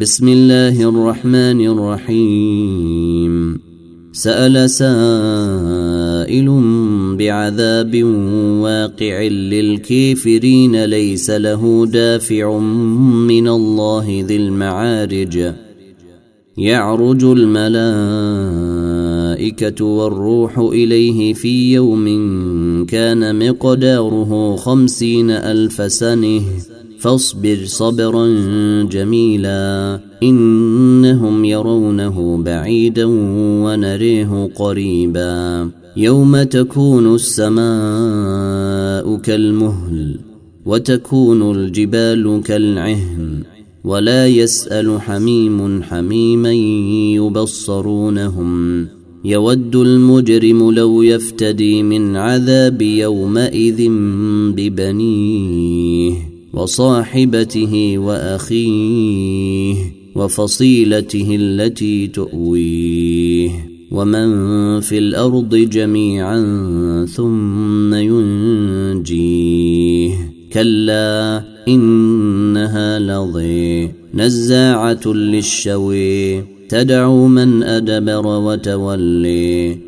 بسم الله الرحمن الرحيم. سأل سائل بعذاب واقع للكافرين ليس له دافع من الله ذي المعارج. يعرج الملائكة والروح إليه في يوم كان مقداره خمسين ألف سنة. فاصبر صبرا جميلا إنهم يرونه بعيدا ونريه قريبا يوم تكون السماء كالمهل وتكون الجبال كالعهن ولا يسأل حميم حميما يبصرونهم يود المجرم لو يفتدي من عذاب يومئذ ببنيه وصاحبته وأخيه وفصيلته التي تؤويه ومن في الأرض جميعا ثم ينجيه. كلا إنها لظي نزاعة للشوي تدعو من أدبر وتولي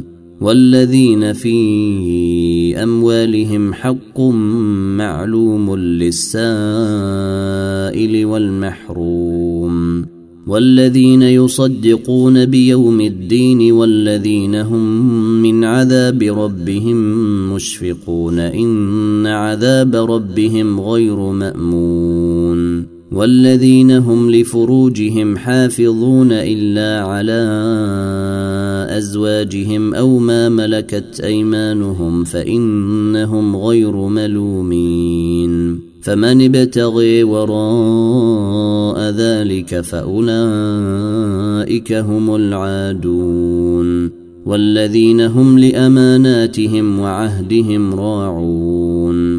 والذين في أموالهم حق معلوم للسائل والمحروم والذين يصدقون بيوم الدين والذين هم من عذاب ربهم مشفقون إن عذاب ربهم غير مأمون والذين هم لفروجهم حافظون إلا على أزواجهم أو ما ملكت أيمانهم فإنهم غير ملومين فمن ابتغي وراء ذلك فأولئك هم العادون والذين هم لأماناتهم وعهدهم راعون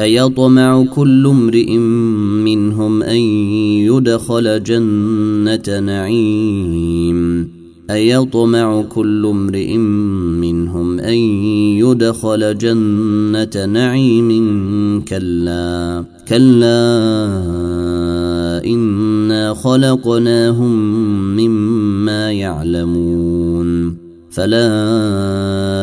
أيطمع كل امرئ منهم أن يدخل جنة نعيم. أيطمع كل امرئ منهم أن يدخل جنة نعيم كلا كلا إنا خلقناهم مما يعلمون. فلا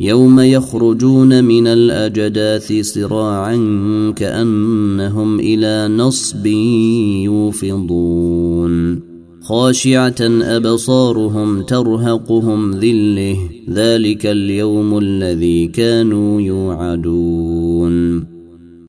يوم يخرجون من الأجداث سراعا كأنهم إلى نصب يوفضون. خاشعة أبصارهم ترهقهم ذلة. ذلك اليوم الذي كانوا يوعدون.